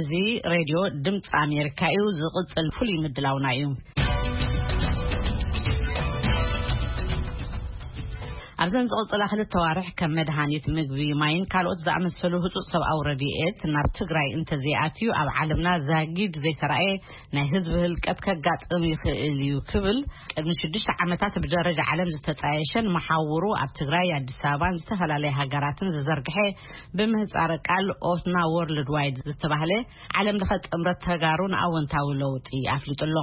እዚ ሬድዮ ድምፂ ኣሜሪካ እዩ ዝቕፅል ፍሉይ ምድላውና እዩ ኣብዘን ዝቕፅላ ክልተ ዋርሕ ከም መድሃኒት ምግቢ ማይን ካልኦት ዝኣመሰሉ ህፁፅ ሰብኣዊ ረድኤት ናብ ትግራይ እንተዘይኣትዩ ኣብ ዓለምና ዛጊድ ዘይተረኣየ ናይ ህዝቢ ህልቀት ከጋጥም ይኽእል እዩ ክብል ቅድሚ ሽዱሽተ ዓመታት ብደረጃ ዓለም ዝተጣየሸን መሓውሩ ኣብ ትግራይ ኣዲስ ኣበባን ዝተፈላለየ ሃገራትን ዝዘርግሐ ብምህፃረ ቃል ኦትና ወርልድ ዋይድ ዝተባህለ ዓለም ለኸ ጥምረት ተጋሩ ንኣወንታዊ ለውጢ ኣፍሊጡ ኣሎ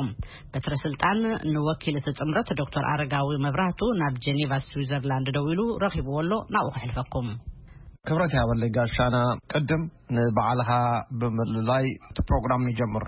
በትረ ስልጣን ንወኪል እቲ ጥምረት ዶክተር ኣረጋዊ መብራህቱ ናብ ጀኔቫ ስዊዘርላንድ ደው ኢሉ ረኺብዎ ኣሎ ናብኡ ከሕልፈኩም ክብረት ያበለይ ጋሻና ቅድም ንበዓልኻ ብምልላይ እቲ ፕሮግራም ንጀምሮ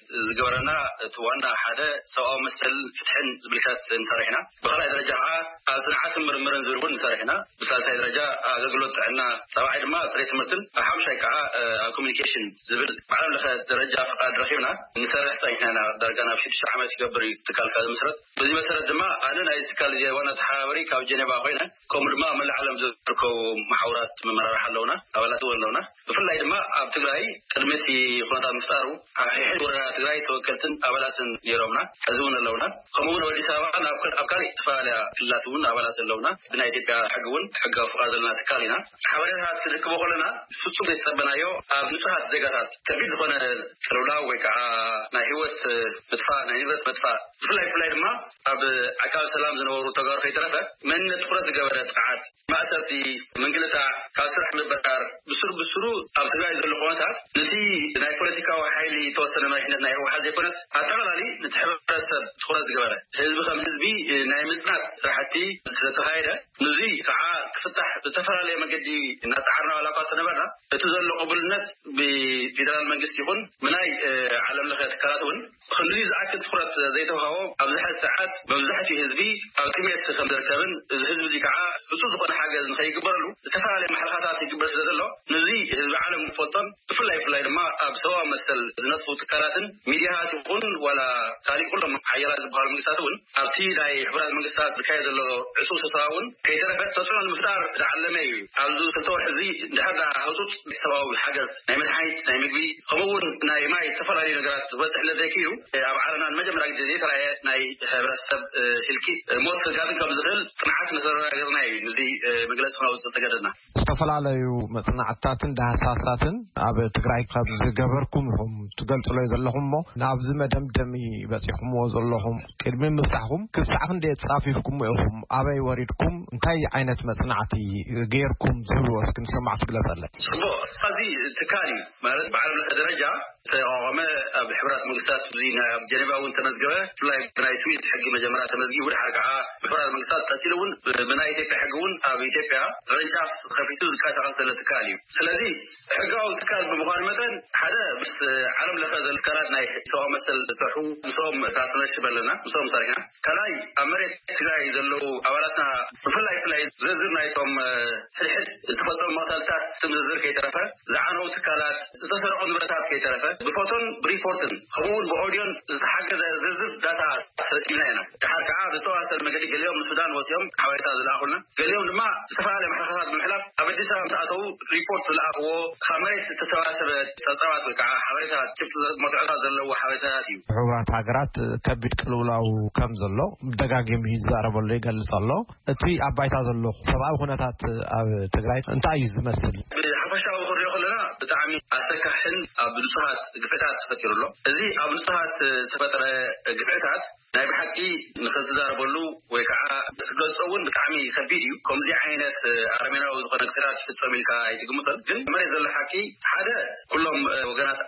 ዝገበረና እቲ ዋና ሓደ ሰብኣዊ መሰልን ፍትሕን ዝብል ቻት ንሰርሕ ኢና። ብካልኣይ ደረጃ ከኣ ኣብ ጽንዓትን ምርምርን ዝብል እውን ንሰርሕ ኢና። ብሳልሳይ ደረጃ ኣብ ኣገልግሎት ጥዕና፣ ራብዓይ ድማ ኣብ ጽሬት ትምህርትን ኣብ ሓምሻይ ከኣ ኣብ ኮሙኒኬሽን ዝብል ብዓለም ለኸ ደረጃ ፍቃድ ረኺብና ንሰርሕ ጸኒሕና ኢና። ዳርጋ ናብ ሽዱሽተ ዓመት ይገብር እዩ እዚ ትካል ካብ ዝምስረት። በዚ መሰረት ድማ ኣነ ናይዚ ትካል እዚ ዋና ተሓባበሪ ካብ ጀኔቫ ኮይነ፣ ከምኡ ድማ ኣብ መላእ ዓለም ዝርከቡ መሓውራት መመራርሒ ኣለውና፣ ኣባላት እውን ኣለውና። ብፍላይ ድማ ኣብ ትግራይ ቅድሚ እቲ ኩነታት ምፍጣሩ ኣብ ሕድሕድ ወረዳ ትግራይ ተወከልትን ኣባላትን ነይሮምና፣ ሕዚ እውን ኣለውና። ከምኡ እውን ኣብ ኣዲስ ኣበባን ኣብ ካልእ ዝተፈላለያ ክልላት እውን ኣባላት ኣለውና። ብናይ ኢትዮጵያ ሕጊ እውን ሕጋዊ ፍቓድ ዘለና ትካል ኢና። ሓበሬታታት ክንርክቦ ከለና ፍጹም ዘይተጸበናዮ ኣብ ንጹሃት ዜጋታት ከቢድ ዝኾነ ቅልውላው ወይ ከዓ ናይ ህይወት ምጥፋእ፣ ናይ ንብረት ምጥፋእ ብፍላይ ብፍላይ ድማ ኣብ ዓቃቢ ሰላም ዝነበሩ ተጋሩ ከይተረፈ መንነት ትኹረት ዝገበረ ጥቕዓት፣ ማእሰርቲ፣ ምንግልታዕ፣ ካብ ስራሕ ምብራር፣ ብሱር ብሱሩ ኣብ ትግራይ ዘሎ ኩነታት ንቲ ናይ ፖለቲካዊ ሓይሊ እተወሰነ መሪሕነት ናይ ህወሓት ዘይኮነስ ኣጠቓላሊ ንቲ ሕብረተሰብ ትኹረት ዝገበረ ህዝቢ ከም ህዝቢ ናይ ምፅናት ስራሕቲ ስለተኻየደ ንዙይ ከዓ ክፍታሕ ብዝተፈላለየ መገዲ እናፀዓርና ዋላ እኳ እንተነበርና እቲ ዘሎ ቅቡልነት ብፌደራል መንግስቲ ይኹን ብናይ ዓለም ለኸ ትካላት እውን ንክንድዚ ዝኣክል ትኹረት ዘይተውሃቦ ኣብ ዝሐዚ ሰዓት መብዛሕቲኡ ህዝቢ ኣብ ጥምየት ከምዝርከብን እዚ ህዝቢ እዚ ካዓ ህፁፅ ዝኾነ ሓገዝ ንከይግበረሉ ዝተፈላለያ ማሕለኻታት ይግበር ስለዘሎ ንዙይ ህዝቢ ዓለም ክፈልጦን ብፍላይ ብፍላይ ድማ ኣብ ሰብኣዊ መሰል ዝነጥፉ ትካላትን ሚድያታት ይኹን ዋላ ካሊእ ኩሎም ሓያላት ዝበሃሉ መንግስታት እውን ኣብቲ ናይ ሕቡራት መንግስታት ዝካየድ ዘሎ ዕጹው ስብሰባ እውን ከይተረፈ ተጽዕኖ ንምፍጣር ዝዓለመ እዩ። ኣብዚ ክልተ ወርሒ እዚ እንድሕር ድኣ ህጹጽ ሰብኣዊ ሓገዝ፣ ናይ መድሓኒት፣ ናይ ምግቢ ከምኡ እውን ናይ ማይ ዝተፈላለዩ ነገራት ክበጽሕ እንተ ዘይክኢሉ ኣብ ዓለምና ንመጀመርያ ግዜ ዘይተራእየ ናይ ሕብረተሰብ ህልቂት ሞት ከጋጥም ከም ዝኽእል ጽንዓት ምስ ኣረጋገጽና እዩ ነዚ መግለጺ ክነውጽእ ዝተገደድና። ዝተፈላለዩ መጽናዕትታትን ዳህሳሳትን ኣብ ትግራይ ካብ ዝገበርኩም ኢኹም ትገልጽሎዩ ዘለኹም እሞ ናብዚ መደምደሚ በጺኹምዎ ዘለኹም ቅድሚ ምብጻሕኹም ክሳዕ ክንደየ ጻፊፍኩምዎ ኢኹም ኣበይ ወሪድኩም እንታይ ዓይነት መጽናዕቲ ገይርኩም ዝህብዎ እስኪ ንሰማዕቲ ግለጸለይ። ጽቡቕ፣ ኣዚ ትካል እዩ ማለት ብዓለም ለኸ ደረጃ ዝተቋቋመ ኣብ ሕቡራት መንግስታት እዚ ናይ ኣብ ጀኔቫ እውን ዝተመዝገበ ብፍላይ ብናይ ስዊዝ ሕጊ መጀመርያ ተመዝጊቡ ድሓር ከዓ ብሕቡራት መንግስታት ቀፂሉ እውን ብናይ ኢትዮጵያ ሕጊ እውን ኣብ ኢትዮጵያ ቅርንጫፍ ከፊቱ ዝቀሳቀስ ዘሎ ትካል እዩ ስለዚ ሕጋዊ ትካል ብምኳኑ መጠን ሓደ ምስ ዓለም ለኸ ዘሎ ትካላት ናይ ሰብኣዊ መሰል ዝሰርሑ ምስኦም ፓርትነርሽፕ ኣለና ምስኦም ሰሪሕና ካልኣይ ኣብ መሬት ትግራይ ዘለዉ ኣባላትና ብፍላይ ብፍላይ ዝርዝር ናይቶም ሕድሕድ ዝተፈፀሙ መቅተልታት ስም ዝርዝር ከይተረፈ ዝዓነዉ ትካላት፣ ዝተሰረቑ ንብረታት ከይተረፈ ብፎቶን ብሪፖርትን ከምኡ'ውን ብኦድዮን ዝተሓገዘ ዝርዝር ዳታ ሰብሲብና ኢና። ደሓር ከኣ ብዝተዋሰነ መገዲ ገሊኦም ንሱዳን ወጺኦም ሓበሬታ ዝለኣኹልና፣ ገሊኦም ድማ ዝተፈላለየ ማሕለኻታት ብምሕላፍ ኣብ ኣዲስ ኣበባ ምስ ኣተዉ ሪፖርት ዝለኣኽዎ ካብ መሬት ዝተሰባሰበ ጸብጻባት ወይ ከኣ ሓበሬታ ጭብጢ መትዖታት ዘለዎ ሓበሬታታት እዩ። ሕቡራት ሃገራት ከቢድ ቅልውላው ከም ዘሎ ደጋጊሙ ይዛረበሉ ይገልጽ ኣሎ። እቲ ኣብ ባይታ ዘሎ ሰብኣዊ ኩነታት ኣብ ትግራይ እንታይ እዩ ዝመስል? ብሓፈሻኡ ክንሪኦ ከለና ብጣዕሚ ኣሰካሕን ኣብ ንፁሃት ግፍዕታት ተፈጢሩ ኣሎ። እዚ ኣብ ንፁሃት ዝተፈጥረ ግፍዕታት ናይ ብሓቂ ንክትዛረበሉ ወይ ከዓ ንክትገልፆ እውን ብጣዕሚ ከቢድ እዩ። ከምዙይ ዓይነት ኣረሜናዊ ዝኾነ ግፍዕታት ይፍፀም ኢልካ ኣይትግምቶን። ግን መሬት ዘሎ ሓቂ ሓደ ኩሎም ወገናት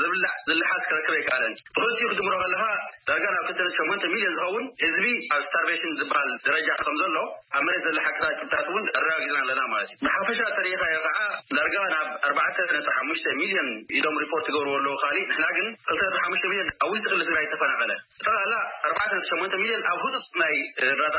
ዝብላዕ ዝልሓስ ክረክብ ኣይከኣለን። ብኽልቲኡ ክትድምሮ ከለኻ ዳርጋ ናብ ክልተ ነጥቢ ሸሞንተ ሚልዮን ዝኸውን ህዝቢ ኣብ ስታርቬሽን ዝበሃል ደረጃ ከምዘሎ ኣብ መሬት ዘሎ ሓቅታት ጭብጥታት እውን ኣረጋጊፅና ኣለና ማለት እዩ። ብሓፈሻ ተሪኢኻዮ ከዓ ዳርጋ ናብ ኣርባዕተ ነጥቢ ሓሙሽተ ሚልዮን ኢሎም ሪፖርት ይገብርዎ ኣለዉ ካሊእ ንሕና ግን ክልተ ነጥቢ ሓሙሽተ ሚልዮን ኣብ ውሽጢ ክልል ትግራይ ዝተፈናቐለ ብጠቕላላ ኣርባዕተ ነጥቢ ሸሞንተ ሚልዮን ኣብ ህፁፅ ናይ እርዳታ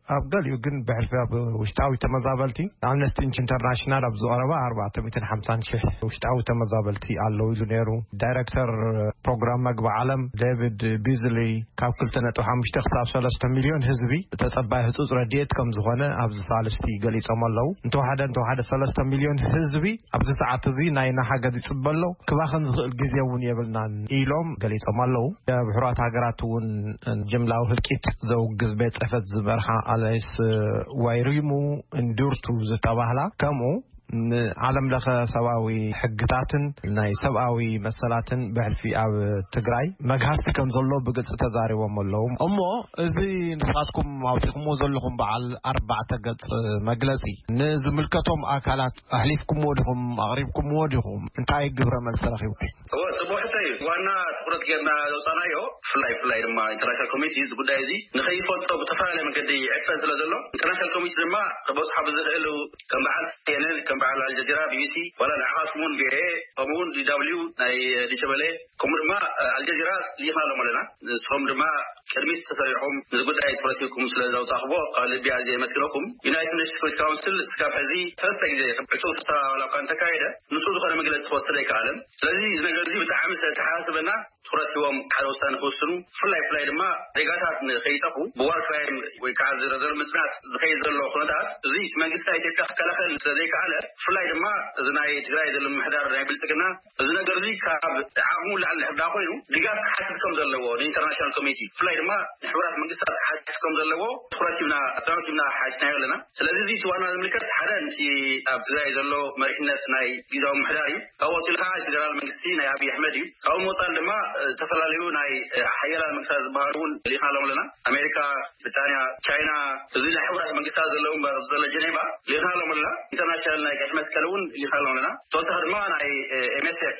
ኣብ ገሊኡ ግን ብሕልፊ ኣብ ውሽጣዊ ተመዛበልቲ ኣምነስቲ ኢንተርናሽናል ኣብ ዝቐረባ ኣርባዕተ ሚእትን ሓምሳን ሽሕ ውሽጣዊ ተመዛበልቲ ኣለው ኢሉ ነይሩ። ዳይረክተር ፕሮግራም መግቢ ዓለም ዴቪድ ቢዝሊ ካብ ክልተ ነጥቢ ሓሙሽተ ክሳብ ሰለስተ ሚልዮን ህዝቢ ተጸባይ ህጹጽ ረድኤት ከም ዝኾነ ኣብዚ ሳልስቲ ገሊጾም ኣለው። እንተወሓደ እንተወሓደ ሰለስተ ሚልዮን ህዝቢ ኣብዚ ሰዓት እዚ ናይ ናሓገዝ ይጽበ ኣሎ። ክባኽን ዝኽእል ግዜ እውን የብልናን። ኢሎም ገሊፆም ኣለው። ብሕቡራት ሃገራት እውን ንጅምላዊ ህልቂት ዘውግዝ ቤት ፅሕፈት ዝመርሓ ኣላይንስ ዋይሪሙ እንዱርቱ ዝተባህላ ከምኡ ንዓለም ለኸ ሰብኣዊ ሕግታትን ናይ ሰብኣዊ መሰላትን ብሕልፊ ኣብ ትግራይ መግሃስቲ ከም ዘሎ ብግልፂ ተዛሪቦም ኣለው። እሞ እዚ ንስኻትኩም ኣውፂእኹምዎ ዘለኹም በዓል ኣርባዕተ ገፅ መግለፂ ንዝምልከቶም ኣካላት ኣሕሊፍኩምዎ ዲኹም? ኣቕሪብኩምዎ ዲኹም? እንታይ ግብረ መልሲ ረኺብኩም? እወ ጽቡቅ ሕቶ እዩ ዋና ትኩረት ጌርና ዘውጻናዮ ብፍላይ ብፍላይ ድማ ኢንተርናሽናል ኮሚኒቲ እዚ ጉዳይ እዚ ንከይፈልጦ ብተፈላለየ መንገዲ ይዕፈን ስለ ዘሎ ኢንተርናሽናል ኮሚኒቲ ድማ ክበጽሖ ብዝክእል ከም በዓል ሲኤንኤን ከም በዓል ኣልጀዚራ ቢቢሲ ዋላ ንዓኻትኩም እውን ቪኦኤ ከምኡ እውን ዲዳብሊዩ ናይ ዲቸ በለ ከምኡ ድማ ኣልጀዚራ ልኢኽናሎም ኣለና ንስኹም ድማ ቅድሚት ተሰሪዕኹም እዚ ጉዳይ ትኩረት ሂብኩም ስለ ዘውጻኽዎ ካብ ልቢ ኣዝየ የመስግነኩም ዩናይትድ ኔሽንስ ፖለቲካ ካውንስል እስካብ ሕዚ ሰለስተ ግዜ ዕጹው ስብሰባ ዋላ እኳ እንተካየደ ንጹር ዝኾነ መግለጺ ክወስድ ኣይከኣለን። ስለዚ እዚ ነገር እዚ ብጣዕሚ ስለ እተሓሳስበና ትኹረት ሂቦም ሓደ ውሳነ ክውስኑ ብፍላይ ብፍላይ ድማ ዜጋታት ንከይጠፍኡ ብዋር ክራይም ወይ ከዓ ዝረዘር ምፅናት ዝኸይድ ዘሎ ኩነታት እዚ እቲ መንግስቲ ናይ ኢትዮጵያ ክከላኸል ስለ ዘይከኣለ ብፍላይ ድማ እዚ ናይ ትግራይ ዘሎ ምምሕዳር ናይ ብልፅግና እዚ ነገር እዚ ካብ ዓቕሙ ላዕሊ ድሕር ዳ ኮይኑ ድጋፍ ክሓትት ከም ዘለዎ ንኢንተርናሽናል ኮሚኒቲ ብፍላይ ድማ ንሕቡራት መንግስታት ክሓትት ከም ዘለዎ ትኹረት ሂብና ኣፅንዖት ሂብና ሓቲትናዮ ኣለና። ስለዚ እዚ እቲ ዋና ዝምልከት ሓደ ነቲ ኣብ ትግራይ ዘሎ መሪሕነት ናይ ጊዛዊ ምምሕዳር እዩ። ካብኡ ቀጺሉ ከኣ ናይ ፌደራል መንግስቲ ናይ ኣብይ ኣሕመድ እዩ። ካብኡ ብምቕጻል ድማ ዝተፈላለዩ ናይ ሓያላን መንግስታት ዝበሃሉ እውን ልኢኽናሎም ኣለና። ኣሜሪካ፣ ብሪጣንያ፣ ቻይና እዚ ናይ ሕቡራት መንግስታት ዘለዎ እምበር ኣብዚ ዘሎ ጀኔቫ ልኢኽናሎም ኣለና። ኢንተርናሽናል ናይ ቀይሕ መስቀል እውን ልኢኽናሎም ኣለና። ብተወሳኺ ድማ ናይ ኤምኤስኤፍ፣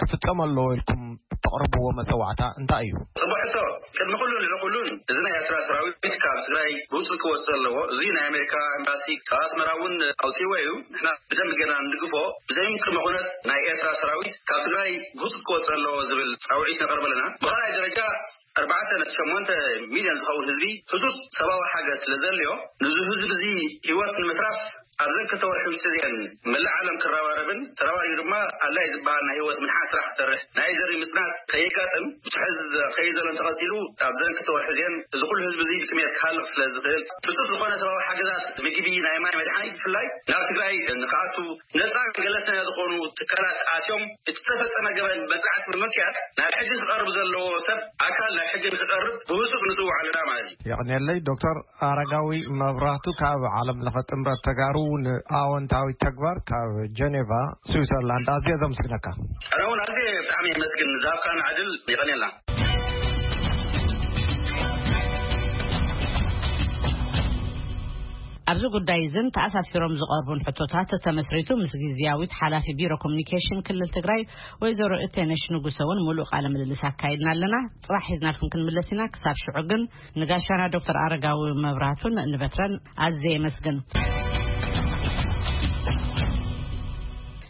ክፍጸም ኣለዎ ኢልኩም እተቕርብዎ መጸዋዕታ እንታይ እዩ? ጽቡቕ ሕቶ። ቅድሚ ኩሉን ልዕሊ ኩሉን እዚ ናይ ኤርትራ ሰራዊት ካብ ትግራይ ብውጹእ ክወጽእ ኣለዎ። እዙይ ናይ ኣሜሪካ ኤምባሲ ኣብ ኣስመራ እውን ኣውጺእዎ እዩ። ንሕና ብደንቢ ጌርና ንድግፎ። ብዘይም ቅድመ ኩነት ናይ ኤርትራ ሰራዊት ካብ ትግራይ ብውጹእ ክወጽእ ኣለዎ ዝብል ጻውዒት ነቕርብ ኣለና። ብኻልኣይ ደረጃ ኣርባዕተ ነጥቢ ሸሞንተ ሚልዮን ዝኸውን ህዝቢ ህጹጽ ሰብኣዊ ሓገዝ ስለዘልዮ ንዙ ህዝቢ እዚ ህይወት ንምትራፍ፣ ኣብዘን ክልተ ወርሒ ውሽጢ እዚኤን መላእ ዓለም ክረባረብን ተረባሪቡ ድማ ኣድላይ ዝበሃል ናይ ህይወት ምድሓን ስራሕ ክሰርሕ ናይ ዘርኢ ምፅናት ከየጋጥም ዝሕዝ ዝኸይድ ዘሎ እንተቐፂሉ ኣብዘን ክልተ ወርሒ እዚኤን እዚ ኩሉ ህዝቢ እዙይ ብጥምየት ክሃልቕ ስለ ዝኽእል ህፁፅ ዝኾነ ሰብኣዊ ሓገዛት ምግቢ ናይ ማይ መድሓኒት ብፍላይ ናብ ትግራይ ንክኣቱ ነፃን ገለልተኛ ዝኾኑ ትካላት ኣትዮም እቲ ዝተፈፀመ ገበን መፅናዕቲ ብምክያድ ናብ ሕጊ ክቐርብ ዘለዎ ሰብ ኣካል ናብ ሕጊ ንክቐርብ ብህፁፅ ንፅውዕ ኣለና ማለት እዩ። የቐንየለይ ዶክተር። ኣረጋዊ መብራህቱ ካብ ዓለም ለኸ ጥምረት ተጋሩ ንኣወንታዊ ተግባር ካብ ጀኔቫ ስዊዘርላንድ ኣዝየ ዘምስግነካ። ኣነ እውን ኣዝየ ብጣዕሚ የመስግን ንዝሃብካና ዕድል የቐንየልና። ኣብዚ ጉዳይ እዝን ተኣሳሲሮም ዝቐርቡን ሕቶታት ተመስሪቱ ምስ ግዝያዊት ሓላፊ ቢሮ ኮሚኒኬሽን ክልል ትግራይ ወይዘሮ እቴነሽ ንጉሰ እውን ሙሉእ ቃለ ምልልስ ኣካይድና ኣለና። ፅባሕ ሒዝናልኩም ክንምለስ ኢና። ክሳብ ሽዑ ግን ንጋሻና ዶክተር ኣረጋዊ መብራቱን ንበትረን ኣዝየ የመስግን።